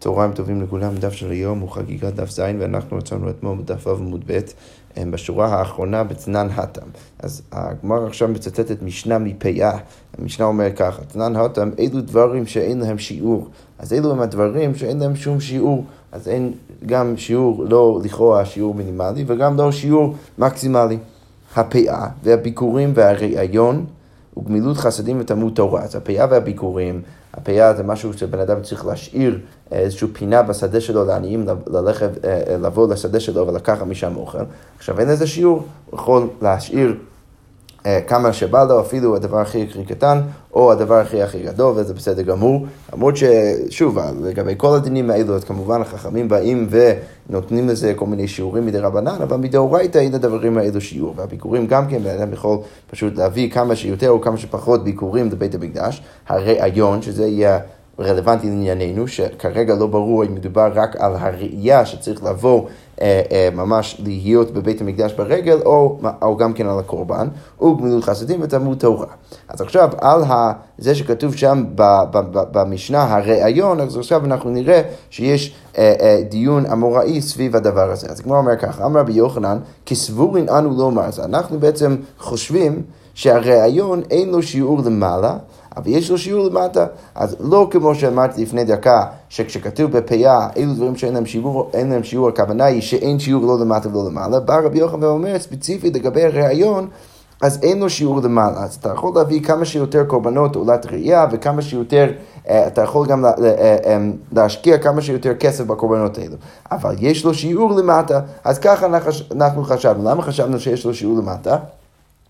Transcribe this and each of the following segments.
צהריים טובים לכולם, דף של היום הוא חגיגת דף ז' ואנחנו רצינו אתמול בדף ו' עמוד ב' בשורה האחרונה בצנן התם. אז הגמר עכשיו מצטטת משנה מפאה, המשנה אומרת ככה, צנן התם אלו דברים שאין להם שיעור, אז אלו הם הדברים שאין להם שום שיעור, אז אין גם שיעור לא לכאורה שיעור מינימלי וגם לא שיעור מקסימלי. הפאה והביקורים והראיון וגמילות חסדים ותלמוד תורה. אז הפאה והביקורים, הפאה זה משהו שבן אדם צריך להשאיר איזושהי פינה בשדה שלו לעניים, ללכת, אה, לבוא לשדה שלו ולקחת משם אוכל. עכשיו אין לזה שיעור, הוא יכול להשאיר אה, כמה שבא לו, אפילו הדבר הכי קטן, או הדבר הכי הכי גדול, וזה בסדר גמור. למרות ששוב, לגבי כל הדינים האלו, אז כמובן החכמים באים ונותנים לזה כל מיני שיעורים מדי רבנן, אבל מדאורייתא אין לדברים האלו שיעור. והביקורים גם כן, בן אדם יכול פשוט להביא כמה שיותר או כמה שפחות ביקורים לבית המקדש. הראיון, שזה יהיה... רלוונטי לענייננו, שכרגע לא ברור אם מדובר רק על הראייה שצריך לבוא אה, אה, ממש להיות בבית המקדש ברגל, או, או גם כן על הקורבן, וגמילות חסדים ותלמוד תורה. אז עכשיו, על ה, זה שכתוב שם ב, ב, ב, במשנה, הראיון, אז עכשיו אנחנו נראה שיש אה, אה, דיון אמוראי סביב הדבר הזה. אז כמו אומר ככה, אמר רבי יוחנן, כסבורין אנו לומר, אז אנחנו בעצם חושבים שהראיון אין לו שיעור למעלה, אבל יש לו שיעור למטה. אז לא כמו שאמרתי לפני דקה, שכשכתוב בפאה, אילו דברים שאין להם שיעור, אין להם שיעור, הכוונה היא שאין שיעור לא למטה ולא למעלה. בא רבי יוחנן ואומר ספציפית לגבי הראיון, אז אין לו שיעור למעלה. אז אתה יכול להביא כמה שיותר קורבנות עולת ראייה וכמה שיותר, אה, אתה יכול גם אה, אה, להשקיע כמה שיותר כסף בקורבנות האלו. אבל יש לו שיעור למטה, אז ככה אנחנו חשבנו. למה חשבנו שיש לו שיעור למטה?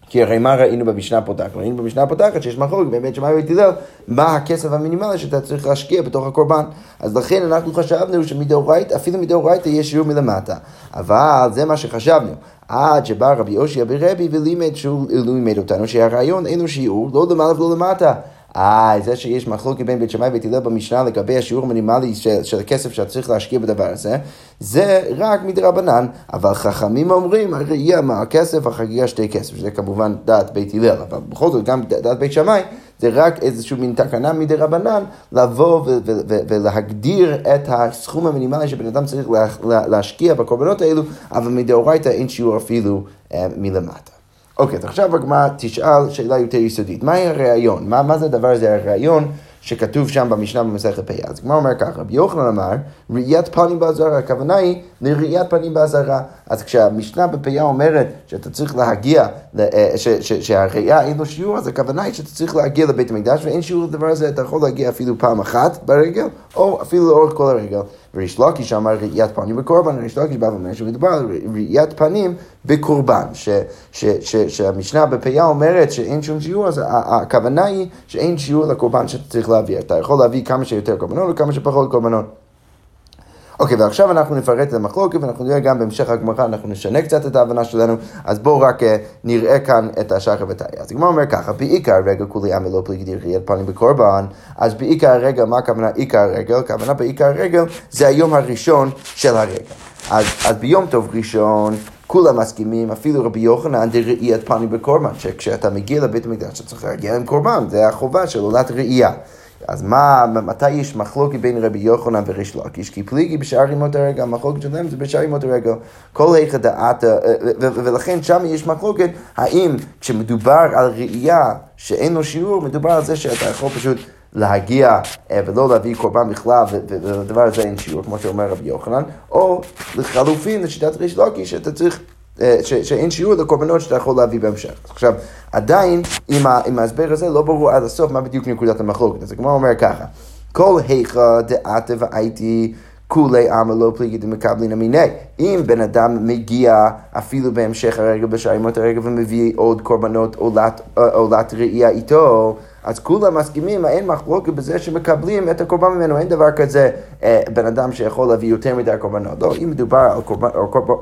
כי הרי מה ראינו במשנה הפותחת? ראינו במשנה הפותחת שיש מחלוקת באמת שמאי בית הלל, מה הכסף המינימלי שאתה צריך להשקיע בתוך הקורבן. אז לכן אנחנו חשבנו שמדאורייתא, אפילו מדאורייתא יש שיעור מלמטה. אבל זה מה שחשבנו. עד שבא רבי יושע ברבי ולימד שהוא לימד אותנו שהרעיון אין לו שיעור, לא למעלה ולא למטה. אה, זה שיש מחלוקת בין בית שמאי ובית הלל במשנה לגבי השיעור המינימלי של, של הכסף שאתה צריך להשקיע בדבר הזה, זה רק מדרבנן, אבל חכמים אומרים, הראייה מה הכסף, החגיגה שתי כסף, שזה כמובן דעת בית הלל, אבל בכל זאת גם דעת בית שמאי, זה רק איזושהי מין תקנה מדי רבנן לבוא ולהגדיר את הסכום המינימלי שבן אדם צריך לה, לה, להשקיע בקורבנות האלו, אבל מדאורייתא אין שיעור אפילו אה, מלמטה. אוקיי, אז עכשיו הגמרא תשאל שאלה יותר יסודית. מהי הראיון? מה, מה זה הדבר הזה, הראיון שכתוב שם במשנה במסכת פ"א? אז הגמרא אומר ככה, רבי יוחנן אמר, ראיית פנים באזהרה, הכוונה היא לראיית פנים באזהרה. אז כשהמשנה בפ"א אומרת שאתה צריך להגיע, אה, שהראייה אין לו שיעור, אז הכוונה היא שאתה צריך להגיע לבית המקדש ואין שיעור לדבר הזה, אתה יכול להגיע אפילו פעם אחת ברגל, או אפילו לאורך כל הרגל. וריש לקיש אמר ראיית פנים בקורבן, וריש לקיש בא ואומר שמדובר על ראיית פנים בקורבן, ש, ש, ש, שהמשנה בפיה אומרת שאין שום שיעור, אז הכוונה היא שאין שיעור לקורבן שאתה צריך להביא. אתה יכול להביא כמה שיותר קורבנות וכמה שפחות קורבנות. אוקיי, okay, ועכשיו אנחנו נפרט את המחלוקת, ואנחנו נראה גם בהמשך הגמרא, אנחנו נשנה קצת את ההבנה שלנו, אז בואו רק uh, נראה כאן את השחר וטריה. אז הגמרא אומר ככה, בעיקר הרגע כולי עמי לא פליגי דרכיית פנים בקורבן, אז בעיקר הרגל, מה הכוונה עיקר הרגל? הכוונה בעיקר הרגל זה היום הראשון של הרגל. אז, אז ביום טוב ראשון, כולם מסכימים, אפילו רבי יוחנן דראיית פנים בקורבן, שכשאתה מגיע לבית המקדש אתה צריך להגיע עם קורבן, זה החובה של עולת ראייה. אז מה, מתי יש מחלוקת בין רבי יוחנן וריש לקיש? כי פליגי בשאר ימות הרגע, המחלוקת שלהם זה בשאר ימות הרגע. כל היכא דעתה, אה, אה, ולכן שם יש מחלוקת, האם כשמדובר על ראייה שאין לו שיעור, מדובר על זה שאתה יכול פשוט... להגיע אה, ולא להביא קורבן בכלל, ולדבר הזה אין שיעור, כמו שאומר רבי יוחנן, או לחלופין, לשיטת ריש לקיש, שאתה צריך ש, שאין שיעור לקורבנות שאתה יכול להביא בהמשך. עכשיו, עדיין, עם, ההסבר הזה לא ברור עד הסוף מה בדיוק נקודת המחלוקת. אז הגמרא אומר ככה, כל היכא דעתה והייתי כולי עמא לא פליגי דמקבלין אמיני. אם בן אדם מגיע אפילו בהמשך הרגע בשעה ימות הרגע ומביא עוד קורבנות עולת, אה, עולת ראייה איתו, אז כולם מסכימים, אין מחלוקת בזה שמקבלים את הקורבן ממנו, אין דבר כזה אה, בן אדם שיכול להביא יותר מדי קורבנות. לא, אם מדובר על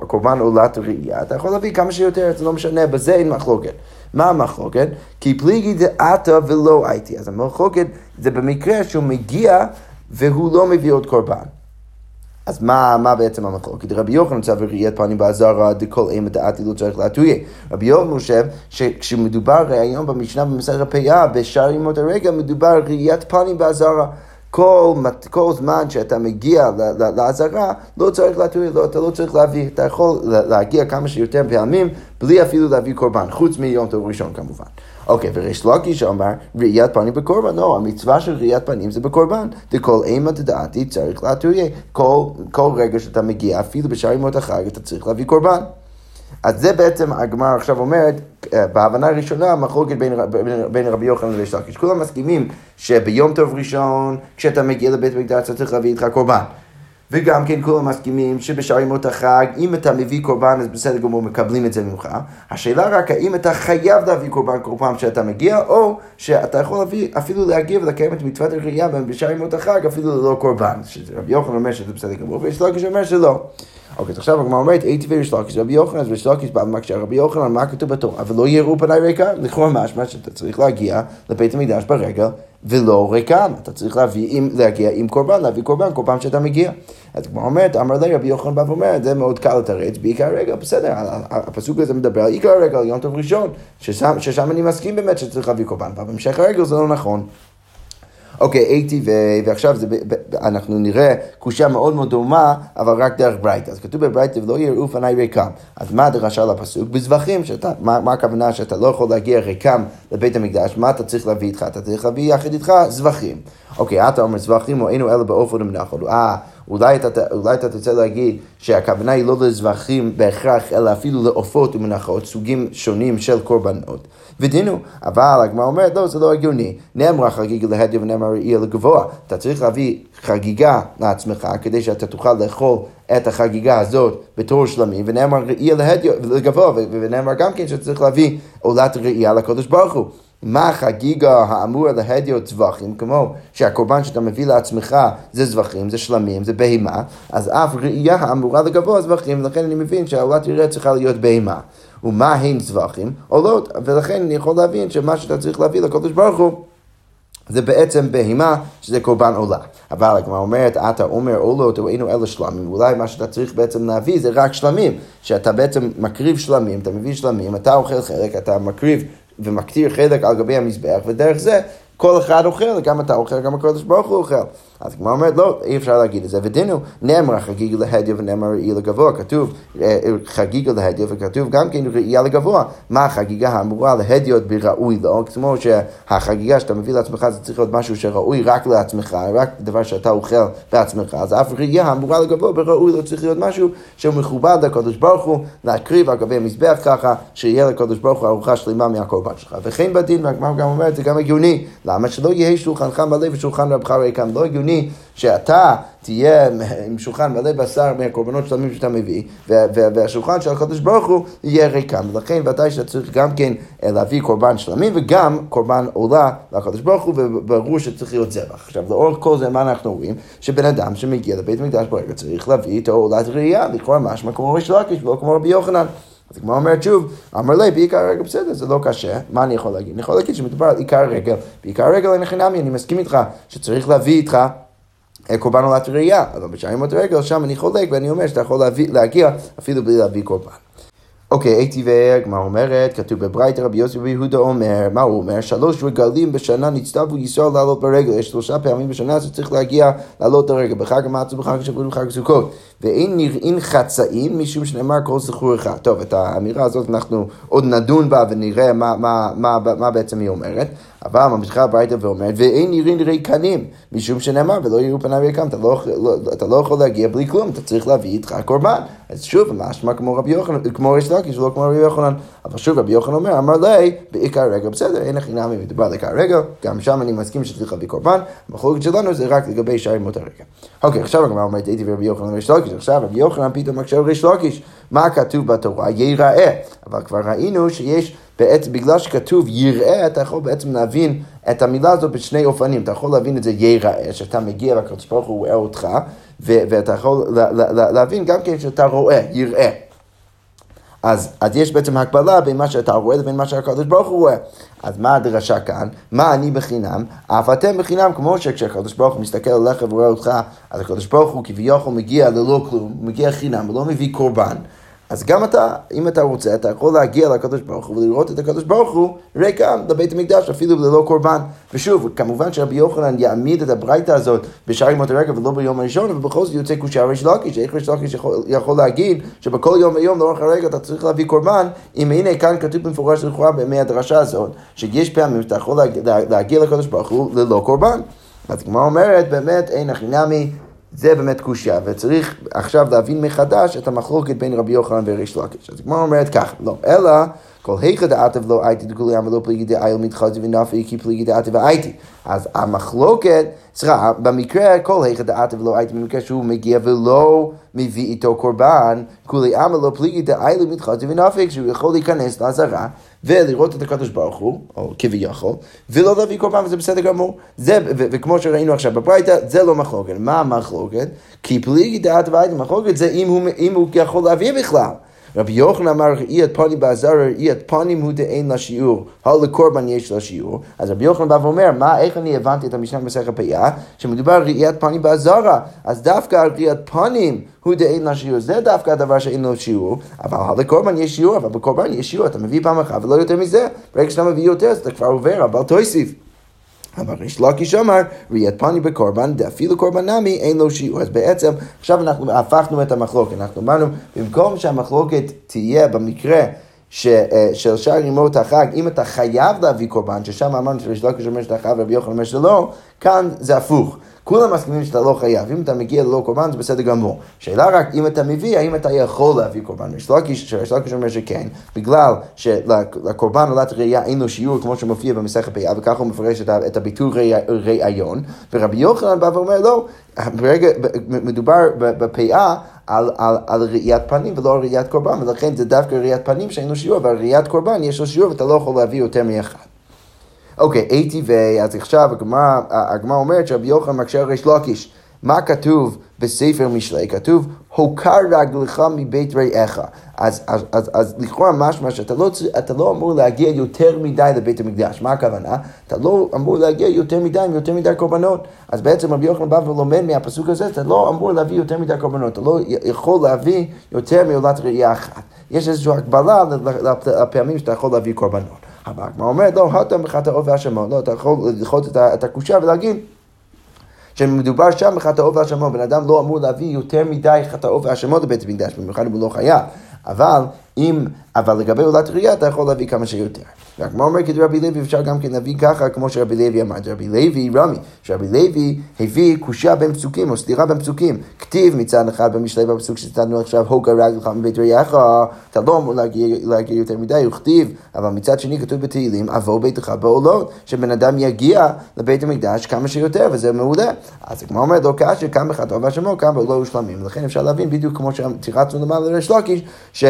קורבן, עולת ראייה, אתה יכול להביא כמה שיותר, זה לא משנה, בזה אין מחלוקת. מה המחלוקת? כי פליגי דעתה ולא הייתי. אז המחלוקת זה במקרה שהוא מגיע והוא לא מביא עוד קורבן. אז מה, מה בעצם המחלוקת? רבי יוחנן צו ראיית פנים באזהרה דכל אימת דעתי לא צריך להטויה. רבי יוחנן חושב שכשמדובר היום במשנה במסכת פאה בשאר ימות הרגע מדובר ראיית פנים באזהרה. כל, כל זמן שאתה מגיע לעזרה, לא צריך להתריע, לא, אתה לא צריך להביא, אתה יכול להגיע כמה שיותר פעמים בלי אפילו להביא קורבן, חוץ מיום טוב ראשון כמובן. אוקיי, וריש לוקיש אמר, ראיית פנים בקורבן. לא, המצווה של ראיית פנים זה בקורבן. דכל אימא דדעתי צריך להתריע. כל, כל רגע שאתה מגיע, אפילו בשאר ימות החג, אתה צריך להביא קורבן. אז זה בעצם הגמרא עכשיו אומרת, אה, בהבנה הראשונה, מחלוקת בין, בין, בין רבי יוחנן לריש לקיש. כולם מסכימים שביום טוב ראשון, כשאתה מגיע לבית המקדש, אתה צריך להביא איתך קורבן. וגם כן כולם מסכימים שבשאר ימות החג, אם אתה מביא קורבן, אז בסדר גמור, מקבלים את זה ממך. השאלה רק האם אתה חייב להביא קורבן כל פעם שאתה מגיע, או שאתה יכול להביא, אפילו להגיע ולקיים את מצוות הראייה בשאר ימות החג, אפילו ללא קורבן. רבי יוחנן אומר שזה בסדר גמור, ויש לו כשאומר שלא. אוקיי, אז עכשיו הגמרא אומרת, הייתי ויש לקיש רבי יוחנן, אז ויש לקיש בא ומקשה רבי יוחנן, מה כתוב בתורה? ולא יראו פניי ריקם, לכאורה משמע שאתה צריך להגיע לבית המקדש ברגל, ולא ריקם, אתה צריך להביא, עם, להגיע עם קורבן, להביא קורבן כל פעם שאתה מגיע. אז הגמרא אומרת, אמר לי רבי יוחנן בא ואומר, זה מאוד קל לתרץ, בעיקר רגל, בסדר, הפסוק הזה מדבר על עיקר הרגל, יום טוב ראשון, ששם, ששם אני מסכים באמת שצריך להביא קורבן, אבל בהמשך הרגל זה לא נכון. אוקיי, הייתי ו... ועכשיו זה, אנחנו נראה קושייה מאוד מאוד דומה, אבל רק דרך ברייתא. אז כתוב בברייתא, ולא יראו פניי ריקם. אז מה הדרשה לפסוק? בזבחים, שאתה, מה, מה הכוונה שאתה לא יכול להגיע ריקם לבית המקדש, מה אתה צריך להביא איתך? אתה צריך להביא יחד איתך זבחים. אוקיי, אתה אומר זבחים או אינו אלא באופן ומנחל. אה, אולי אתה, אולי אתה תרצה להגיד שהכוונה היא לא לזבחים בהכרח, אלא אפילו לעופות ומנחות, סוגים שונים של קורבנות. ודינו, אבל הגמרא אומרת, לא, זה לא הגיוני. נאמרה חגיגה להדיו ונאמרה ראייה לגבוה. אתה צריך להביא חגיגה לעצמך, כדי שאתה תוכל לאכול את החגיגה הזאת בתור שלמים, ונאמר ראייה לגבוה, ונאמר גם כן שצריך להביא עולת ראייה לקודש ברוך הוא. מה החגיגה האמור להדיו טווחים, כמו שהקורבן שאתה מביא לעצמך זה זבחים, זה שלמים, זה בהמה, אז אף ראייה האמורה לגבוה זבחים, ולכן אני מבין שהעולת ראייה צריכה להיות בהמה. ומה הם זבחים? עולות, ולכן אני יכול להבין שמה שאתה צריך להביא לקודש ברוך הוא זה בעצם בהמה שזה קורבן עולה. אבל הגמרא אומרת, אתה אומר עולות או אינו אלה שלמים, אולי מה שאתה צריך בעצם להביא זה רק שלמים, שאתה בעצם מקריב שלמים, אתה מביא שלמים, אתה אוכל חלק, אתה מקריב ומקטיר חלק על גבי המזבח, ודרך זה כל אחד אוכל, גם אתה אוכל, גם הקודש ברוך הוא אוכל. אז הגמרא אומרת, לא, אי אפשר להגיד את זה. ודינו, נאמר חגיגה להדיו ונאמר ראייה לגבוה. כתוב אה, חגיגה להדיו וכתוב גם כן ראייה לגבוה. מה החגיגה האמורה להדיות בראוי לו? כמו שהחגיגה שאתה מביא לעצמך זה צריך להיות משהו שראוי רק לעצמך, רק דבר שאתה אוכל בעצמך. אז אף ראייה האמורה לגבוה בראוי לו צריך להיות משהו שהוא מכובד לקודש ברוך הוא, להקריב על גבי המזבח ככה, שיהיה לקודש ברוך הוא ארוחה שלמה מהקורבן שלך. וכן בדין, והגמרא גם אומרת, זה גם הגיוני. למה שלא יהיה שולחנך מלא ושולחן רבך ריקם? לא הגיוני שאתה תהיה עם שולחן מלא בשר מהקורבנות שלמים שאתה מביא, והשולחן של הקדוש ברוך הוא יהיה ריקם. ולכן ודאי שאתה צריך גם כן אה, להביא קורבן שלמים וגם קורבן עולה לקדוש ברוך הוא, וברור שצריך להיות זבח. עכשיו, לאורך כל זה מה אנחנו רואים? שבן אדם שמגיע לבית מקדש ברגע צריך להביא איתו עולת ראייה, לכאורה משמע כמו ריש לקיש ולא כמו רבי יוחנן. אז הגמרא אומרת שוב, אמר לי, בעיקר הרגל בסדר, זה לא קשה, מה אני יכול להגיד? אני יכול להגיד שמדובר על עיקר הרגל, בעיקר הרגל אין חינמי, אני מסכים איתך שצריך להביא איתך אה, קורבן עולת ראייה, אבל בשערים עוד רגל, שם אני חולק ואני אומר שאתה יכול להגיע אפילו בלי להביא קורבן. אוקיי, הייתי והגמרא אומרת, כתוב בברייתא רבי יוסי ויהודה אומר, מה הוא אומר? שלוש רגלים בשנה נצטוו ישראל לעלות ברגל, יש שלושה פעמים בשנה שצריך להגיע לעלות ברגל, בחג המצו, בחג השבוע ובחג הסוכות. ואין נראים חצאים משום שנאמר כל זכור אחד. טוב, את האמירה הזאת אנחנו עוד נדון בה ונראה מה, מה, מה, מה בעצם היא אומרת. אבל ממשיכה הביתה ואומרת, ואין נראים ריקנים, משום שנאמר, ולא יראו פניו ריקם, אתה לא, לא, אתה לא יכול להגיע בלי כלום, אתה צריך להביא איתך קורבן. אז שוב, משמע כמו רבי יוחנן, כמו ריש לקיש, ולא כמו רבי יוחנן. אבל שוב, רבי יוחנן אומר, אמר לי, בעיקר רגל, בסדר, אין הכי נמי, מדובר על עיקר רגל, גם שם אני מסכים שצריך להביא קורבן, המחלוקת שלנו זה רק לגבי שאר ימות הרגל. אוקיי, עכשיו הגמרא אומרת, הייתי ורבי יוחנן וריש לקיש, עכשיו רבי יוחנן פתאום מקשה ריש לקיש, מה כתוב בתורה? ייראה. אבל כבר ראינו שיש... בעצם בגלל שכתוב יראה, אתה יכול בעצם להבין את המילה הזאת בשני אופנים. אתה יכול להבין את זה ייראה, שאתה מגיע והקדוש ברוך הוא רואה אותך, ואתה יכול להבין גם כן שאתה רואה, יראה. אז, אז יש בעצם הקבלה בין מה שאתה רואה לבין מה שהקדוש ברוך הוא רואה. אז מה הדרשה כאן? מה אני בחינם? אף אתם בחינם, כמו שכשהקדוש ברוך הוא מסתכל עליך ורואה אותך, אז הקדוש ברוך הוא כביכול מגיע ללא כלום, הוא מגיע חינם, הוא לא מביא קורבן. אז גם אתה, אם אתה רוצה, אתה יכול להגיע לקדוש ברוך הוא ולראות את הקדוש ברוך הוא ריקם לבית המקדש, אפילו ללא קורבן. ושוב, כמובן שרבי יוחנן יעמיד את הברייתא הזאת בשער ימות הרגע ולא ביום הראשון, ובכל זאת יוצא קושייה ריש לקיש. איך ריש לקיש יכול, יכול להגיד שבכל יום ויום לאורך הרגע אתה צריך להביא קורבן, אם הנה כאן כתוב במפורש לכאורה בימי הדרשה הזאת, שיש פעמים שאתה יכול להגיע, להגיע לקדוש ברוך הוא ללא קורבן. אז כמו אומרת, באמת אין הכי נמי זה באמת קושייה, וצריך עכשיו להבין מחדש את המחלוקת בין רבי יוחנן וריש לקיש. אז הגמרא אומרת ככה, לא, אלא כל היכא דעתיו לא הייתי דגולי עמלו פליגי דאיל מתחזי ונפי כי פליגי דעתיו והייתי. אז המחלוקת, סליחה, במקרה כל היכא דעתיו לא הייתי, במקרה שהוא מגיע ולא מביא איתו קורבן, כולי עמלו פליגי דאיל מתחזי ונפי, כשהוא יכול להיכנס לעזרה. ולראות את הקדוש ברוך הוא, או כביכול, ולא להביא קורבן, וזה בסדר גמור. זה, וכמו שראינו עכשיו בברייתא, זה לא מחלוקת. מה המחלוקת? כי פליגי דעת והייתי מחלוקת זה אם הוא יכול להביא בכלל. רבי יוחנן אמר אי את פנים בעזר, אי את פנים הוא דאין לה שיעור, לקורבן יש לה שיעור. אז רבי יוחנן בא ואומר, מה, איך אני הבנתי את המשנה במסכת פאה? שמדובר על ראיית פנים בעזרה, אז דווקא על ראיית פנים הוא דאין לה שיעור, זה דווקא הדבר שאין לו שיעור, אבל לקורבן יש שיעור, אבל בקורבן יש שיעור, אתה מביא פעם אחת ולא יותר מזה, ברגע שאתה מביא יותר אז אתה כבר עובר, אבל תוסיף. אבל ריש לקיש אמר, ראיית פני בקורבן, אפילו קורבן נמי, אין לו שיעור. אז בעצם, עכשיו אנחנו הפכנו את המחלוקת. אנחנו אמרנו, במקום שהמחלוקת תהיה במקרה ש, אה, שאר ימות החג, אם אתה חייב להביא קורבן, ששם אמרנו שריש לקיש אומר שאתה חייב, רבי יוחנן אומר שלא, כאן זה הפוך. כולם מסכימים שאתה לא חייב, אם אתה מגיע ללא קורבן זה בסדר גמור. שאלה רק אם אתה מביא, האם אתה יכול להביא קורבן. יש לקיש אומר שכן, בגלל שלקורבן עולת ראייה אין לו שיעור כמו שמופיע במסכת פאה, וככה הוא מפרש את הביטוי ראיון, ורבי יוחנן בא ואומר לא, ברגע, מדובר בפאה על, על, על ראיית פנים ולא על ראיית קורבן, ולכן זה דווקא ראיית פנים שאין לו שיעור, אבל ראיית קורבן יש לו שיעור ואתה לא יכול להביא יותר מאחד. אוקיי, אי טבעי, אז עכשיו הגמרא אומרת שרבי יוחנן מקשה ריש לקיש. מה כתוב בספר משלי? כתוב, הוקר רגלך מבית רעיך. אז, אז, אז, אז לכאורה משמע שאתה לא, לא אמור להגיע יותר מדי לבית המקדש. מה הכוונה? אתה לא אמור להגיע יותר מדי עם יותר מדי קורבנות. אז בעצם רבי יוחנן בא ולומד מהפסוק הזה, אתה לא אמור להביא יותר מדי קורבנות. אתה לא יכול להביא יותר מעולת ראייה אחת. יש איזושהי הגבלה לפעמים שאתה יכול להביא קורבנות. אבל הגמרא אומרת, לא, הטם בחטאות והאשמות, לא, אתה יכול לדחות את הקושייה ולהגיד שמדובר שם בחטאות והאשמות, בן אדם לא אמור להביא יותר מדי חטאות והאשמות לבית המקדש, במיוחד אם הוא לא חייב. אבל אם, אבל לגבי עולת ראייה אתה יכול להביא כמה שיותר. והגמרא אומר כדי רבי לוי אפשר גם כן להביא ככה כמו שרבי לוי אמר. רבי לוי רמי, שרבי לוי הביא קושייה בין פסוקים או סתירה בין פסוקים. כתיב מצד אחד במשלי בפסוק שציטטנו עכשיו הוגה רגלך מבית ראייך, אתה לא אמור להגיע, יותר מדי, הוא כתיב, אבל מצד שני כתוב בתהילים אבוא ביתך בעולות, שבן אדם יגיע לבית המקדש כמה שיותר וזה מעולה. אז הגמרא אומרת לא כאשר כאן בחטא והשמו כאן בעולות ושלמים. ולכן אפשר להבין בדיוק כמו שתירצנו למעלה לריש ש...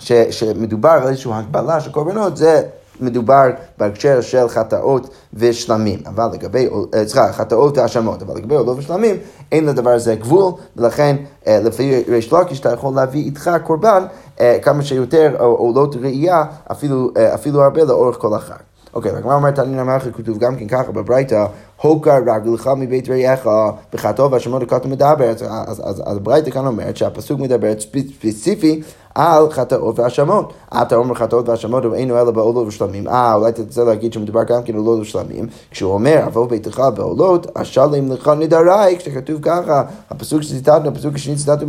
ש, שמדובר על איזושהי הגבלה של קורבנות, זה מדובר בהקשר של חטאות ושלמים. אבל לגבי, אה, סליחה, חטאות והאשמות, אבל לגבי עולות ושלמים, אין לדבר הזה גבול, ולכן אה, לפי ריש לקיש אתה יכול להביא איתך קורבן אה, כמה שיותר עולות ראייה, אפילו, אפילו הרבה לאורך כל החג. אוקיי, והגמרא אומרת, תנין המערכת כתוב גם כן ככה בברייתא, הוקר רגלך מבית רעייך בחטאו והשמות הכתוב מדבר, אז הברייתא כאן אומרת שהפסוק מדבר ספציפי על חטאות והאשמות. אתה אומר חטאות והאשמות ואינו אלא בעולות ושלמים. אה, אולי אתה רוצה להגיד שמדובר גם כן עולות ושלמים. כשהוא אומר, אבוא ביתך בעולות, אשלם לך נדרי, כשכתוב ככה, הפסוק שציטטנו, הפסוק השני ציטטנו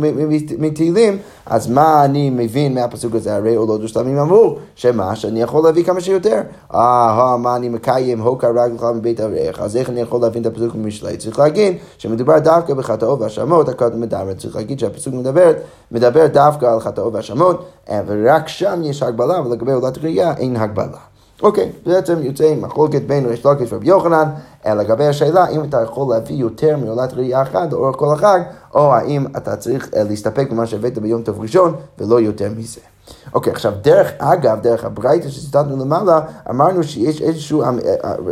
מתהילים, אז מה אני מבין מהפסוק הזה? הרי עולות ושלמים אמרו, שמה? שאני יכול להביא כמה שיותר. אה, מה אני מקיים, הוקר רגלך מבית אביך, אז איך אני יכול להבין את הפסוק במשלי? צריך להגיד שמדובר דווקא בחטאות והאשמות, הקודם מדבר. צריך להגיד שהפסוק מדבר, מדבר דווקא על חטאות והאשמות. האשמות, אה, ורק שם יש הגבלה, ולגבי עולת ראייה אין הגבלה. אוקיי, בעצם יוצא מחלוקת בין ריש לקיש ורבי יוחנן אה, לגבי השאלה אם אתה יכול להביא יותר מעולת ראייה אחת לאורך כל החג, או האם אתה צריך אה, להסתפק במה שהבאת ביום טוב ראשון ולא יותר מזה. אוקיי, עכשיו דרך אגב, דרך הברייתא שציטטנו למעלה, אמרנו שיש איזשהו,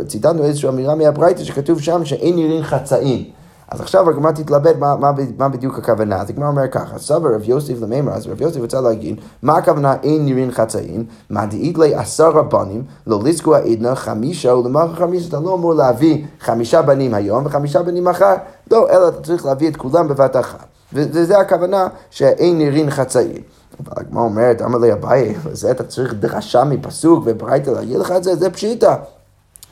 ציטטנו איזושהי אמירה מהברייתא שכתוב שם שאין נראים חצאים. אז עכשיו הגמרא תתלבט מה, מה, מה בדיוק הכוונה. אז הגמרא אומר ככה, סבר רב יוסף למימר, אז רב יוסף רוצה להגיד, מה הכוונה אין נראים חצאים? מה דאית לי עשרה בנים, לא לזכו העדנה חמישה ולמחר חמישה, אתה לא אמור להביא חמישה בנים היום וחמישה בנים מחר, לא, אלא אתה צריך להביא את כולם בבת אחת. וזה הכוונה שאין נרין חצאין. הגמרא אומרת, אמר לי אביי, זה אתה צריך דרשה מפסוק וברייתא להגיד לך את זה, זה פשיטא.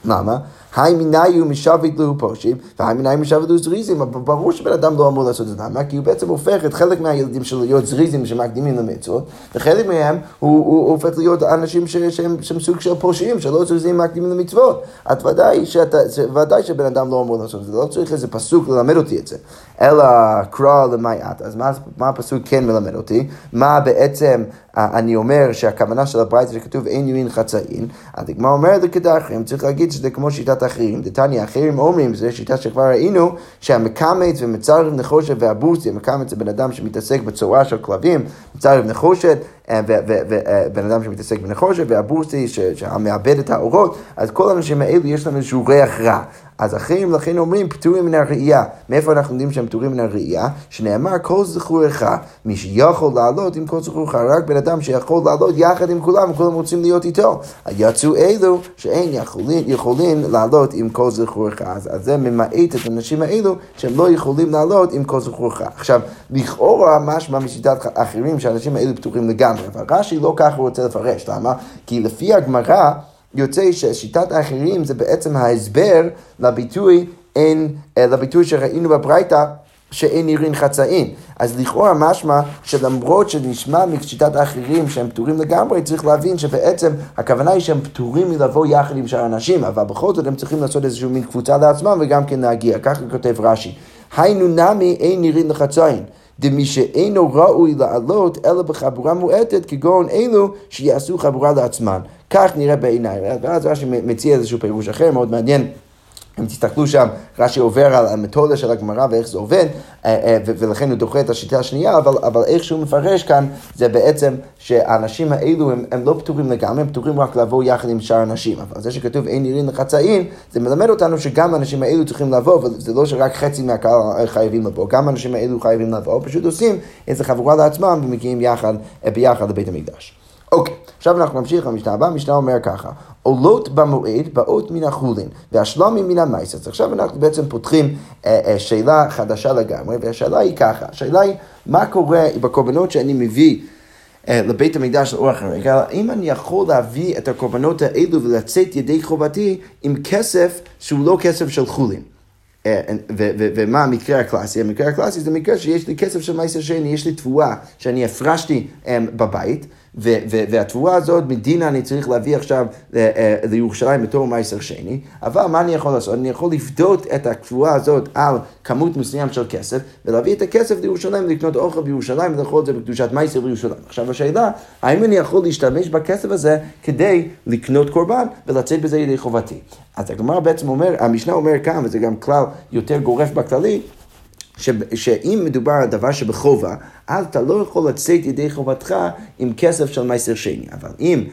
למה? היי מניו משבת לו פושים, והי מניו משבת לו זריזים, אבל ברור שבן אדם לא אמור לעשות את זה, למה? כי הוא בעצם הופך את חלק מהילדים שלו להיות זריזים שמקדימים למצוות, וחלק מהם הוא, הוא, הוא הופך להיות אנשים ש, שהם, שהם סוג של פושעים, שלא זריזים מקדימים למצוות. את ודאי, שאתה, ודאי שבן אדם לא אמור לעשות את זה, לא צריך איזה פסוק ללמד אותי את זה, אלא קרא למעט, אז מה, מה הפסוק כן מלמד אותי? מה בעצם אני אומר שהכוונה של הברייתא שכתוב אין ימין חצאין, אז הגמרא אומרת לכדאחרים, צריך להגיד שזה כמו שיטת האחרים. דתניא, האחרים אומרים, זו שיטה שכבר ראינו, שהמקמץ ומצרב נחושת והבורסי, המקמץ זה בן אדם שמתעסק בצורה של כלבים, מצרב נחושת, ובן אדם שמתעסק בנחושת, והבורסי שמאבד את האורות, אז כל האנשים האלו יש להם איזשהו ריח רע. אז אחרים לכן אומרים פטורים מן הראייה. מאיפה אנחנו יודעים שהם פטורים מן הראייה? שנאמר כל זכורך, מי שיכול לעלות עם כל זכורך, רק בן אדם שיכול לעלות יחד עם כולם, וכולם רוצים להיות איתו. יצאו אלו שאין יכולים, יכולים לעלות עם כל זכורך. אז, אז זה ממעט את האנשים האלו שהם לא יכולים לעלות עם כל זכורך. עכשיו, לכאורה משמע משיטת אחרים שהאנשים האלו פטורים לגמרי, אבל רש"י לא ככה רוצה לפרש. למה? כי לפי הגמרא, יוצא ששיטת האחרים זה בעצם ההסבר לביטוי, אין, אה, לביטוי שראינו בברייתא שאין נראים חצאין. אז לכאורה משמע שלמרות שנשמע משיטת האחרים שהם פטורים לגמרי, צריך להבין שבעצם הכוונה היא שהם פטורים מלבוא יחד עם שאר האנשים, אבל בכל זאת הם צריכים לעשות איזושהי מין קבוצה לעצמם וגם כן להגיע. ככה כותב רש"י. היינו נמי אין נראים לחצאין. דמי שאינו ראוי לעלות אלא בחבורה מועטת כגון אלו שיעשו חבורה לעצמן. כך נראה בעיניי. ואז רש"י מציע איזשהו פירוש אחר, מאוד מעניין. אם תסתכלו שם, רש"י עובר על המתודה של הגמרא ואיך זה עובד, אה, אה, ולכן הוא דוחה את השיטה השנייה, אבל, אבל איך שהוא מפרש כאן, זה בעצם שהאנשים האלו הם, הם לא פטורים לגמרי, הם פטורים רק לבוא יחד עם שאר האנשים. אבל זה שכתוב אין נראים לחצאין, זה מלמד אותנו שגם האנשים האלו צריכים לבוא, וזה לא שרק חצי מהקהל חייבים לבוא, גם האנשים האלו חייבים לבוא, פשוט עושים איזה חבורה לעצמם ומגיעים יחד, אה, ביחד לבית המקדש. אוקיי, עכשיו אנחנו נמשיך למשנה הבאה, המשנה אומר ככה, עולות במועד באות מן החולין, והשלמים מן המייס. אז עכשיו אנחנו בעצם פותחים אה, אה, שאלה חדשה לגמרי, והשאלה היא ככה, השאלה היא, מה קורה בקורבנות שאני מביא אה, לבית המקדש לאורך הרגע, האם אני יכול להביא את הקורבנות האלו ולצאת ידי חובתי עם כסף שהוא לא כסף של חולין. אה, ומה המקרה הקלאסי? המקרה הקלאסי זה מקרה שיש לי כסף של מייסר שני, יש לי תבואה שאני הפרשתי אה, בבית. והתבואה הזאת, מדינה אני צריך להביא עכשיו אה, אה, לירושלים בתור מייסר שני, אבל מה אני יכול לעשות? אני יכול לפדות את התבואה הזאת על כמות מסוים של כסף, ולהביא את הכסף לירושלים, לקנות אוכל בירושלים, ולאכול את זה בקדושת מייסר בירושלים. עכשיו השאלה, האם אני יכול להשתמש בכסף הזה כדי לקנות קורבן ולצאת בזה ידי חובתי? אז הגמרא בעצם אומר, המשנה אומר כאן, וזה גם כלל יותר גורף בכללי, שאם מדובר על דבר שבחובה, אז אתה לא יכול לצאת ידי חובתך עם כסף של מייסר שני. אבל אם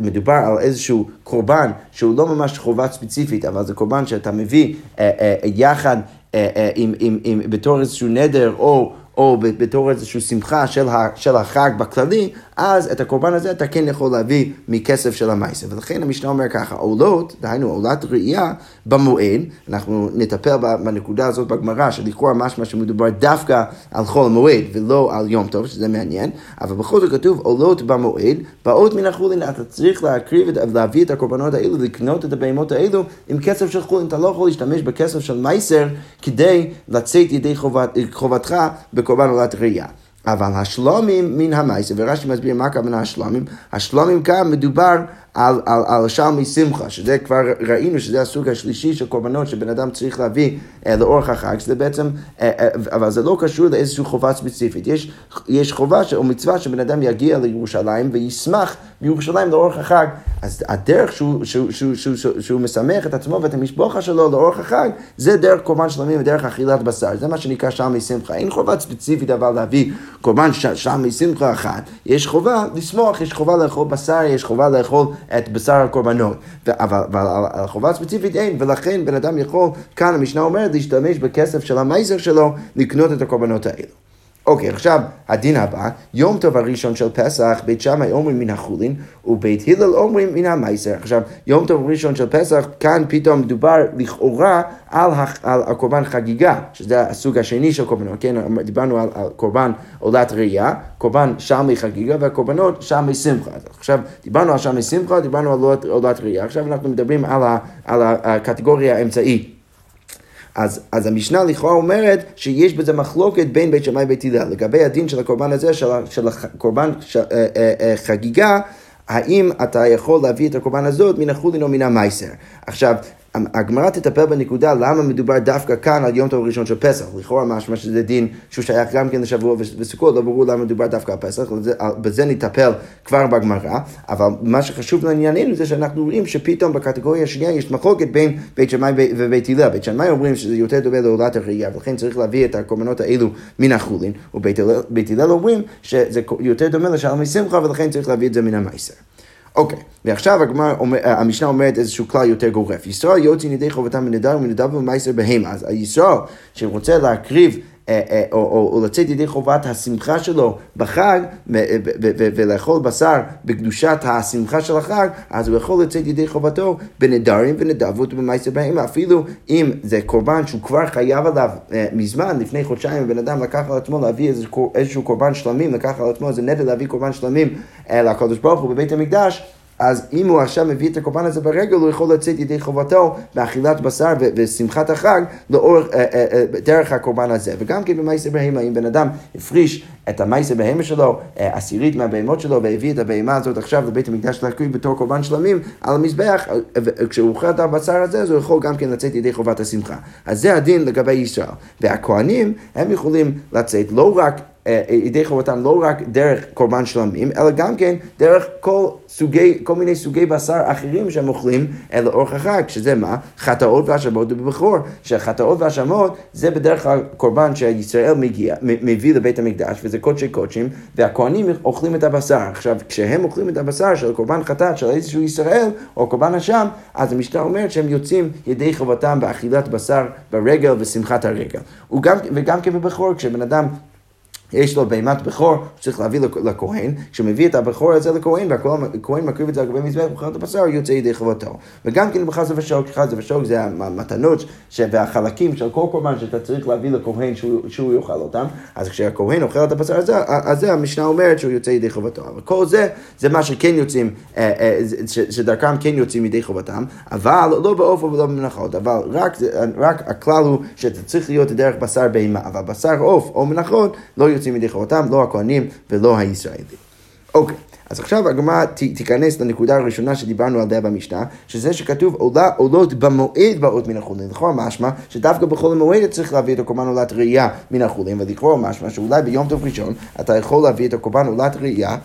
מדובר על איזשהו קורבן שהוא לא ממש חובה ספציפית, אבל זה קורבן שאתה מביא אה, אה, יחד אה, אה, עם, עם, עם, בתור איזשהו נדר או... או בתור איזושהי שמחה של, ה, של החג בכללי, אז את הקורבן הזה אתה כן יכול להביא מכסף של המייסר. ולכן המשנה אומר ככה, עולות, דהיינו עולת ראייה במועד, אנחנו נטפל בנקודה הזאת בגמרא, שלכאורה משמע שמדובר דווקא על חול המועד ולא על יום טוב, שזה מעניין, אבל בכל זאת כתוב עולות במועד, באות מן החולין, אתה צריך להקריב, להביא את הקורבנות האלו, לקנות את הבהמות האלו עם כסף של חולין, אתה לא יכול להשתמש בכסף של מייסר כדי לצאת ידי חובת, חובתך בקורבן עולת ראייה. אבל השלומים מן המייסר, ורש"י מסביר מה הכוונה השלומים, השלומים כאן מדובר על, על, על שלמי שמחה, שזה כבר ראינו שזה הסוג השלישי של קורבנות שבן אדם צריך להביא אה, לאורך החג, שזה בעצם, אה, אה, אבל זה לא קשור לאיזושהי חובה ספציפית. יש, יש חובה ש, או מצווה שבן אדם יגיע לירושלים וישמח בירושלים לאורך החג. אז הדרך שהוא, שהוא, שהוא, שהוא, שהוא, שהוא משמח את עצמו ואת המשפחה שלו לאורך החג, זה דרך קורבן שלמים ודרך אכילת בשר. זה מה שנקרא שלמי שמחה. אין חובה ספציפית אבל להביא קורבן שלמי שמחה אחת. יש חובה לשמוח, יש חובה לאכול בשר, יש חובה לאכול את בשר הקורבנות. אבל, על החובה הספציפית אין, ולכן בן אדם יכול, כאן המשנה אומרת, להשתמש בכסף של המייזר שלו לקנות את הקורבנות האלו. אוקיי, עכשיו הדין הבא, יום טוב הראשון של פסח, בית שמאי אומרים מן החולין, ובית הלל אומרים מן המייסר. עכשיו, יום טוב ראשון של פסח, כאן פתאום מדובר לכאורה על, על הקורבן חגיגה, שזה הסוג השני של קורבנות, כן, דיברנו על, על קורבן עולת ראייה, קורבן שלמי חגיגה והקורבנות שלמי שמחה. עכשיו, דיברנו על שלמי שמחה, דיברנו על עולת ראייה, עכשיו אנחנו מדברים על, ה, על הקטגוריה האמצעית. אז, אז המשנה לכאורה אומרת שיש בזה מחלוקת בין בית שמאי ובית הלל. לגבי הדין של הקורבן הזה, של, של הקורבן של, אה, אה, אה, חגיגה, האם אתה יכול להביא את הקורבן הזאת מן החולין או מן המייסר. עכשיו, הגמרא תטפל בנקודה למה מדובר דווקא כאן על יום טוב ראשון של פסח. לכאורה משמע שזה דין שהוא שייך גם כן לשבוע וסוכות, לא ברור למה מדובר דווקא על פסח, בזה נטפל כבר בגמרא, אבל מה שחשוב לענייננו זה שאנחנו רואים שפתאום בקטגוריה השנייה יש מחלוקת בין בית שמאי ובית הלל. בית שמאי אומרים שזה יותר דומה לעולת הראייה, ולכן צריך להביא את הקורבנות האלו מן החולין, ובית הלל אומרים שזה יותר דומה לשלמי שמחה ולכן צריך להביא את זה מן המייסר. אוקיי, ועכשיו הגמר, המשנה אומרת איזשהו כלל יותר גורף. ישראל יוצאים ידי חובתם מנדר ומנדר ומייסר בהמה. אז הישראל שרוצה להקריב אה, אה, או, או, או לצאת ידי חובת השמחה שלו בחג ולאכול בשר בקדושת השמחה של החג, אז הוא יכול לצאת ידי חובתו בנדרים ונדבות ובמייסר בהמה. אפילו אם זה קורבן שהוא כבר חייב עליו אה, מזמן, לפני חודשיים, בן אדם לקח על עצמו להביא איזשהו קורבן שלמים, לקח על עצמו איזה נטל להביא קורבן שלמים לקדוש ברוך הוא בבית המקדש. אז אם הוא עכשיו מביא את הקורבן הזה ברגל, הוא יכול לצאת ידי חובתו באכילת בשר ושמחת החג לאורך, אה, אה, אה, דרך הקורבן הזה. וגם כן במייסר בהמה, אם בן אדם הפריש את המייסר בהמה שלו, עשירית מהבהמות שלו, והביא את הבהמה הזאת עכשיו לבית המקדש להקריב בתור קורבן שלמים על המזבח, אה, כשהוא אוכל את הבשר הזה, אז הוא יכול גם כן לצאת ידי חובת השמחה. אז זה הדין לגבי ישראל. והכוהנים, הם יכולים לצאת לא רק ידי חובתם לא רק דרך קורבן שלמים, אלא גם כן דרך כל, סוגי, כל מיני סוגי בשר אחרים שהם אוכלים לאורך החג, שזה מה? חטאות והאשמות ובכור. שחטאות והאשמות זה בדרך כלל קורבן שישראל מגיע, מביא לבית המקדש, וזה קודשי קודשים, והכוהנים אוכלים את הבשר. עכשיו, כשהם אוכלים את הבשר של קורבן חטאת של איזשהו ישראל, או קורבן אשם, אז המשנה אומרת שהם יוצאים ידי חובתם באכילת בשר ברגל ושמחת הרגל. וגם, וגם כן בבכור, כשבן אדם יש לו בהמת בכור, צריך להביא לכהן, כשמביא את הבכור הזה לכהן, והכהן מקריב את זה על גבי מזבח ובחירת הבשר, יוצא ידי חובתו. וגם כן בחזה ושוק, חזה ושוק זה המתנות והחלקים של כל קורבן שאתה צריך להביא לכהן שהוא, שהוא יאכל אותם, אז כשהכהן אוכל את הבשר הזה, אז זה המשנה אומרת שהוא יוצא ידי חובתו. אבל כל זה, זה מה שכן יוצאים, אה, אה, שדרכם כן יוצאים ידי חובתם, אבל לא באופן ולא במנחות, אבל רק, רק הכלל הוא שאתה צריך להיות דרך בשר בהמה, אבל בשר עוף או מנחות לא יוצאים יוצאים ידי חובתם, לא הכהנים ולא הישראלים. אוקיי. אז עכשיו הגמרא תיכנס לנקודה הראשונה שדיברנו עליה במשנה, שזה שכתוב עולה עולות במועד באות מן החולין. לכאורה משמע שדווקא בכל המועד צריך להביא את הקורבן עולת ראייה מן החולין, ולכאורה משמע שאולי ביום טוב ראשון אתה יכול להביא את הקורבן עולת ראייה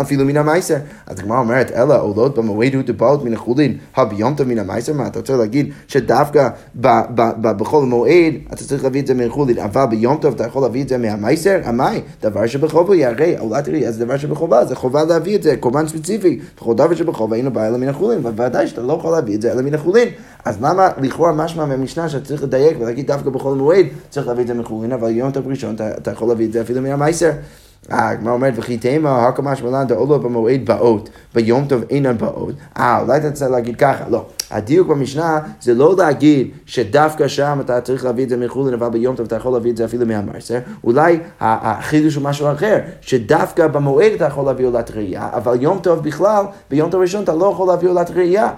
אפילו מן המייסר. אז הגמרא אומרת, אלא עולות במועד הוא דבעות מן החולין, הביום טוב מן המייסר? מה, אתה רוצה להגיד שדווקא בכל מועד אתה צריך להביא את זה מהחולין, אבל ביום טוב אתה יכול להביא את זה מהמייסר? המאי, דבר שבחובה הרי אולי תראי, אז דבר שבחובה, זה חובה להביא את זה, קורבן ספציפי. בכל דבר שבחובה היינו בא אלא מן החולין, ובוודאי שאתה לא יכול להביא את זה אלא מן החולין. אז למה לכאורה משמע מהמשנה שאתה צריך לדייק ולהגיד דווקא בכל מועד צריך להביא את זה מחולין, אבל יום טוב ראשון אתה יכול להביא את זה אפילו מהמייסר. הגמרא אומרת, וכי תימא, הקמה שמלן דעולו במועד באות, ביום טוב אינן באות. אה, אולי אתה רוצה להגיד ככה, לא. הדיוק במשנה זה לא להגיד שדווקא שם אתה צריך להביא את זה מחולין, אבל ביום טוב אתה יכול להביא את זה אפילו מהמרסר. אולי החידוש הוא משהו אחר, שדווקא במועד אתה יכול להביא עולת ראייה, אבל יום טוב בכלל, ביום טוב ראשון אתה לא יכול להביא עולת ראייה.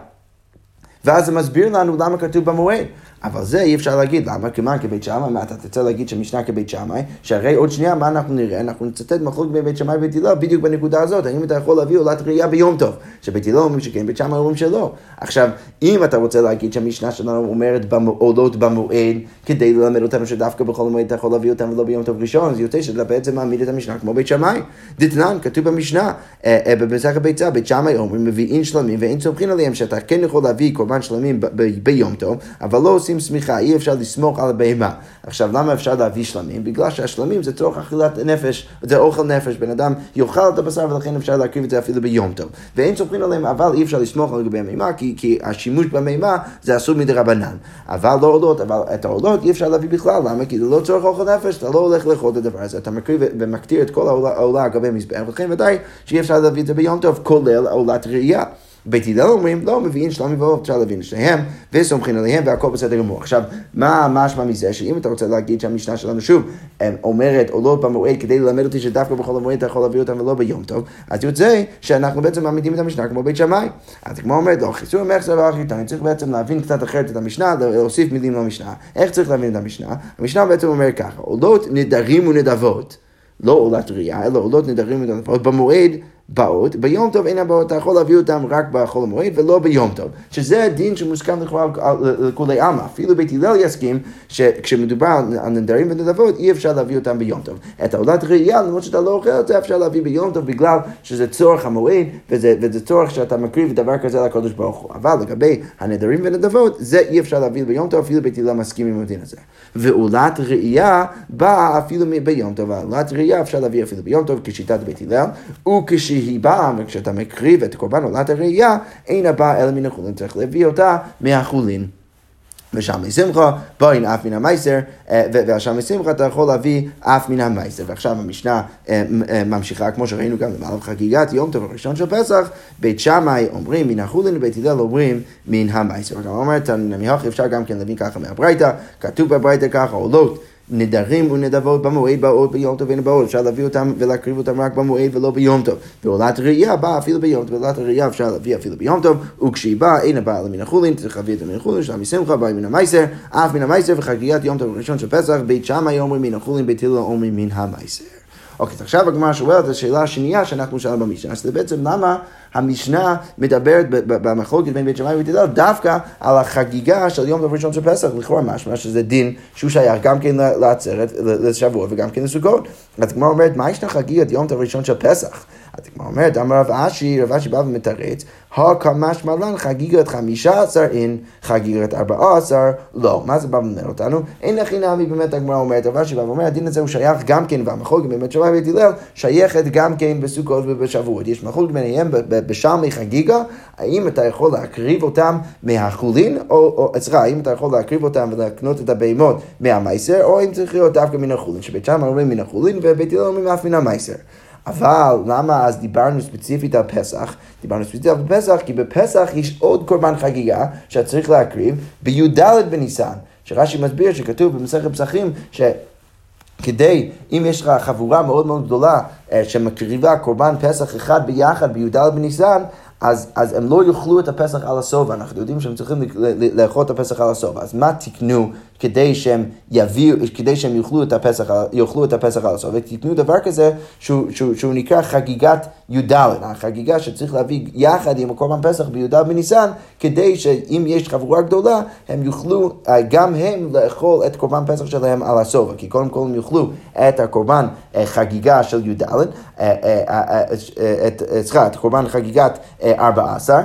ואז זה מסביר לנו למה כתוב במועד. אבל זה אי אפשר להגיד, למה? כמובן כבית שמאי, מה אתה תרצה להגיד שמשנה כבית שמאי, שהרי עוד שנייה מה אנחנו נראה? אנחנו נצטט מחלוק בין בית שמאי ובית הלל בדיוק בנקודה הזאת, האם אתה יכול להביא עולת ראייה ביום טוב, שבית הלל אומרים שכן, בית שמאי אומרים שלא. עכשיו, אם אתה רוצה להגיד שהמשנה שלנו אומרת עולות במועד, כדי ללמד אותנו שדווקא בכל מועד אתה יכול להביא אותם ולא ביום טוב ראשון, אז יוצא שאתה בעצם מעמיד את המשנה כמו בית שמאי. דתנן, כתוב במשנה, אה, אה, במסכת ביצה, שמאי אומרים מביאים לא לשים שמיכה, אי אפשר לסמוך על הבהמה. עכשיו, למה אפשר להביא שלמים? בגלל שהשלמים זה צורך אכילת נפש, זה אוכל נפש, בן אדם יאכל את הבשר ולכן אפשר להקריב את זה אפילו ביום טוב. ואין סומכים עליהם, אבל אי אפשר לסמוך על לגבי המימה, כי, כי השימוש במימה זה אסור מדי רבנן. אבל לא עולות, אבל את העולות אי אפשר להביא בכלל, למה? כי זה לא צורך אוכל נפש, אתה לא הולך לאכול את הדבר הזה, אתה מקריב ומקטיר את כל העולה על גבי מזבח, ולכן ודאי שאי אפשר להביא את זה ביום טוב, כולל עולת ראייה. בית הלל אומרים, לא, מביאים שלומי ועוף, אפשר להבין שניהם, וסומכים עליהם, והכל בסדר גמור. עכשיו, מה משמע מזה, שאם אתה רוצה להגיד שהמשנה שלנו שוב אומרת עולות במועד כדי ללמד אותי שדווקא בכל המועד אתה יכול להביא אותם ולא ביום טוב, אז יוצא שאנחנו בעצם מעמידים את המשנה כמו בית שמאי. אז כמו אומרת, לא, חיסור מחסר ואחיתן, צריך בעצם להבין קצת אחרת את המשנה, להוסיף מילים למשנה. איך צריך להבין את המשנה? המשנה בעצם אומרת ככה, עולות נדרים ונדבות. לא עולת ראייה, אלא עולות נדרים ונדבות במועד באות, ביום טוב אין הבאות, אתה יכול להביא אותם רק בחול המועד ולא ביום טוב. שזה דין שמוסכם לכאורה לכולי עלמא. אפילו בית הלל יסכים שכשמדובר על נדרים ונדבות אי אפשר להביא אותם ביום טוב. את העולת ראייה, למרות שאתה לא אוכל את זה, אפשר להביא ביום טוב בגלל שזה צורך המועד וזה, וזה צורך שאתה מקריב דבר כזה לקדוש ברוך הוא. אבל לגבי הנדרים ונדבות, זה אי אפשר להביא ביום טוב, אפילו בית הלל מסכים עם הדין הזה. ועולת ראייה באה אפילו ביום טוב, ועולת ראייה אפשר להביא אפילו ביום טוב כשיטת בית הלל, וכש... כשהיא באה, וכשאתה מקריב את קורבן עולת הראייה, אין הבאה אלא מן החולין, צריך להביא אותה מהחולין. ושם שמחה, בואין אף מן המייסר, אה, והשם שמחה אתה יכול להביא אף מן המייסר. ועכשיו המשנה אה, אה, ממשיכה, כמו שראינו גם למעלה בחגיגת יום טוב הראשון של פסח, בית שמאי אומרים מן החולין, ובית הלל אומרים מן המייסר. גם אומרת, אפשר גם כן להבין ככה מהברייתא, כתוב בברייתא ככה, עולות. נדרים ונדבות במועד באות ביום טוב ואין באות, אפשר להביא אותם ולהקריב אותם רק במועד ולא ביום טוב. ועולת ראייה באה אפילו ביום טוב, ועולת ראייה אפשר להביא אפילו ביום טוב, וכשהיא באה אינה באה מן החולין, צריך להביא את מן החולין, שלה משמחה, באה מן המייסר, אף מן המייסר וחגיגת יום טוב ראשון של פסח, בית שמאי אומרים מן החולין, בית הלל אומרים מן המייסר. אוקיי, עכשיו הגמרא שואלת השאלה השנייה שאנחנו שאלנו במשנה, אז זה בעצם למה המשנה מדברת במחלוקת בין בית שמאי ובית הלל דווקא על החגיגה של יום ראשון של פסח, לכאורה משמע שזה דין שהוא שייך גם כן לעצרת, לשבוע וגם כן לסוכות. אז הגמרא אומרת, מה ישנה חגיגת יום ראשון של פסח? אז הגמרא אומרת, אמר רב אשי, רב אשי בא ומתרץ, הקמש מלן חגיגת חמישה עשר אין, חגיגת ארבעה עשר לא. מה זה בא ואומר אותנו? אין הכי נמי באמת הגמרא אומרת, רב אשי בא ואומר, הדין הזה הוא שייך גם כן, והמחלוקת באמת שמאי ובית הלל שייכת גם כן בסוכות ובשבועות. יש מחלוקת ביניהם בשלמי חגיגה, האם אתה יכול להקריב אותם מהחולין, או, או סליחה, האם אתה יכול להקריב אותם ולקנות את הבהמות מהמייסר, או אם צריך להיות דווקא מן החולין, שבית שם אומרים מן החולין ובית הלל אומרים אף מן המייסר. אבל למה אז דיברנו ספציפית על פסח? דיברנו ספציפית על פסח כי בפסח יש עוד קורבן חגיגה שאתה צריך להקריב בי"ד בניסן. שרש"י מסביר שכתוב במסכת פסחים ש... כדי, אם יש לך חבורה מאוד מאוד גדולה אה, שמקריבה קורבן פסח אחד ביחד בי"ד בניסן, אז, אז הם לא יאכלו את הפסח על הסוף, אנחנו יודעים שהם צריכים לאכול את הפסח על הסוף. אז מה תקנו כדי שהם יביאו, כדי שהם יאכלו את הפסח, יאכלו את הפסח על הסוף? ותקנו דבר כזה שהוא, שהוא, שהוא נקרא חגיגת י"ד, החגיגה שצריך להביא יחד עם הקורבן פסח בי"ד בניסן, כדי שאם יש חבורה גדולה, הם יוכלו אה, גם הם לאכול את קורבן פסח שלהם על הסוף. כי קודם כל הם יאכלו את הקורבן אה, חגיגה של י"ד, אה, סליחה, את קורבן חגיגת 14,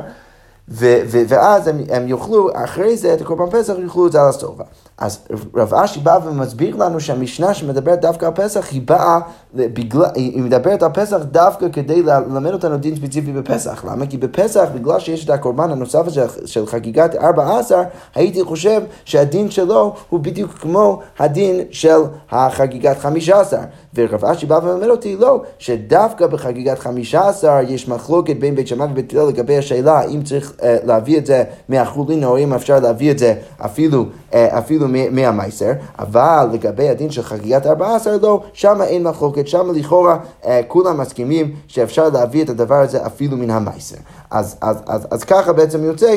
ואז הם, הם יאכלו, אחרי זה את הקורבן פסח יאכלו את זה על הסובה. אז רב אשי בא ומסביר לנו שהמשנה שמדברת דווקא על פסח, היא באה, בגלל, היא מדברת על פסח דווקא כדי ללמד אותנו דין ספציפי בפסח. למה? כי בפסח, בגלל שיש את הקורבן הנוסף הזה של חגיגת 14, הייתי חושב שהדין שלו הוא בדיוק כמו הדין של החגיגת 15. ורב אשי בא ומלמד אותי, לא, שדווקא בחגיגת 15 יש מחלוקת בין בית שמאי ובית הלל לגבי השאלה אם צריך uh, להביא את זה מהחולין או אם אפשר להביא את זה אפילו, uh, אפילו מהמייסר, אבל לגבי הדין של חגיגת 14 לא, שם אין מחלוקת, שם לכאורה uh, כולם מסכימים שאפשר להביא את הדבר הזה אפילו מן המייסר. אז, אז, אז, אז ככה בעצם יוצא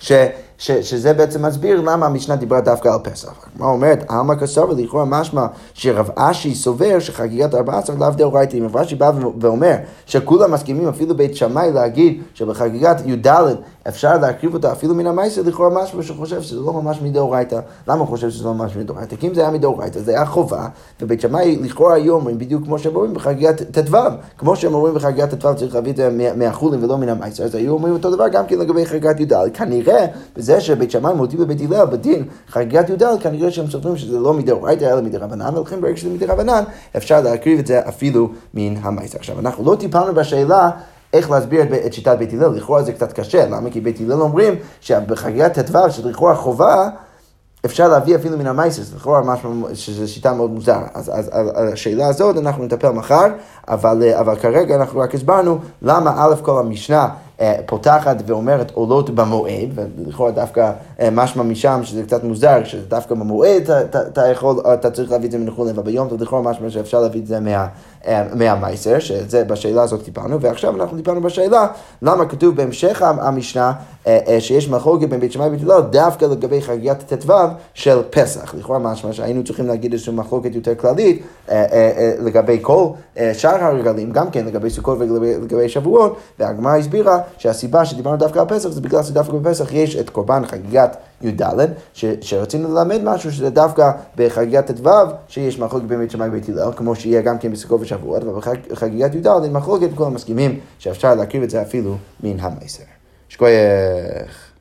ש... ש, שזה בעצם מסביר למה המשנה דיברה דווקא על פסח. הגמרא אומרת, עלמא כסר ולכאורה משמע שרב אשי סובר שחגיגת ארבעה עשר לאו דאורייתא. אם רב אשי בא ואומר שכולם מסכימים אפילו בית שמאי להגיד שבחגיגת י"ד אפשר להקריב אותה אפילו מן המייסר, לכאורה משהו שחושב שזה לא ממש מדאורייתא. למה הוא חושב שזה לא ממש מדאורייתא? כי אם זה היה מדאורייתא זה היה חובה, ובית שמאי לכאורה היו אומרים בדיוק כמו שהם אומרים בחגיגת ט"ו. כמו שהם אומרים בחגיגת ט"ו צריך להביא את זה מהחולים ולא מן המייסר, אז היו אומרים אותו דבר גם כן לגבי חגיגת י"ד. כנראה, וזה זה שבית שמאי מודיע בבית הלל בדין חגיגת י"ד, כנראה שהם סופרים שזה לא מדאורייתא אלא מדרבנן, ולכן ברגע שזה מדרבנן, אפשר להקריב את זה אפילו מן המייסר. עכשיו, אנחנו לא טיפלנו בשאלה איך להסביר את שיטת בית הלל, לכאורה זה קצת קשה, למה? כי בית הלל אומרים שבחגיגת ט"ו, שלכאורה חובה, אפשר להביא אפילו מן המייסר, זה לכאורה משהו, שזו שיטה מאוד מוזרה. אז, אז על השאלה הזאת אנחנו נטפל מחר, אבל, אבל כרגע אנחנו רק הסברנו למה א' כל המשנה אה, פותחת ואומרת עולות במועד, ולכאורה דווקא אה, משמע משם שזה קצת מוזר, שזה דווקא במועד אתה יכול, אתה צריך להביא את זה מנחול אבל ביום אתה לכאורה משמע שאפשר להביא את זה מה, אה, מהמייסר, שזה בשאלה הזאת טיפלנו, ועכשיו אנחנו טיפלנו בשאלה למה כתוב בהמשך המשנה שיש מחלוקת בין בית שמאי ובית הלל דווקא לגבי חגיגת ט"ו של פסח. לכאורה משמע שהיינו צריכים להגיד איזושהי מחלוקת יותר כללית לגבי כל שאר הרגלים, גם כן לגבי סוכות ולגבי שבועות, והגמרא הסבירה שהסיבה שדיברנו דווקא על פסח זה בגלל שדווקא בפסח יש את קורבן חגיגת י"ד, שרצינו ללמד משהו שזה דווקא בחגיגת ט"ו, שיש מחלוקת בית שמאי ובית הלל, כמו שיהיה גם כן בסוכות ושבועות, ובחגיגת י"ד אין מחלוקת, כולם מסכימים שאפשר להקריב את זה אפילו מן המסר. שכוייך.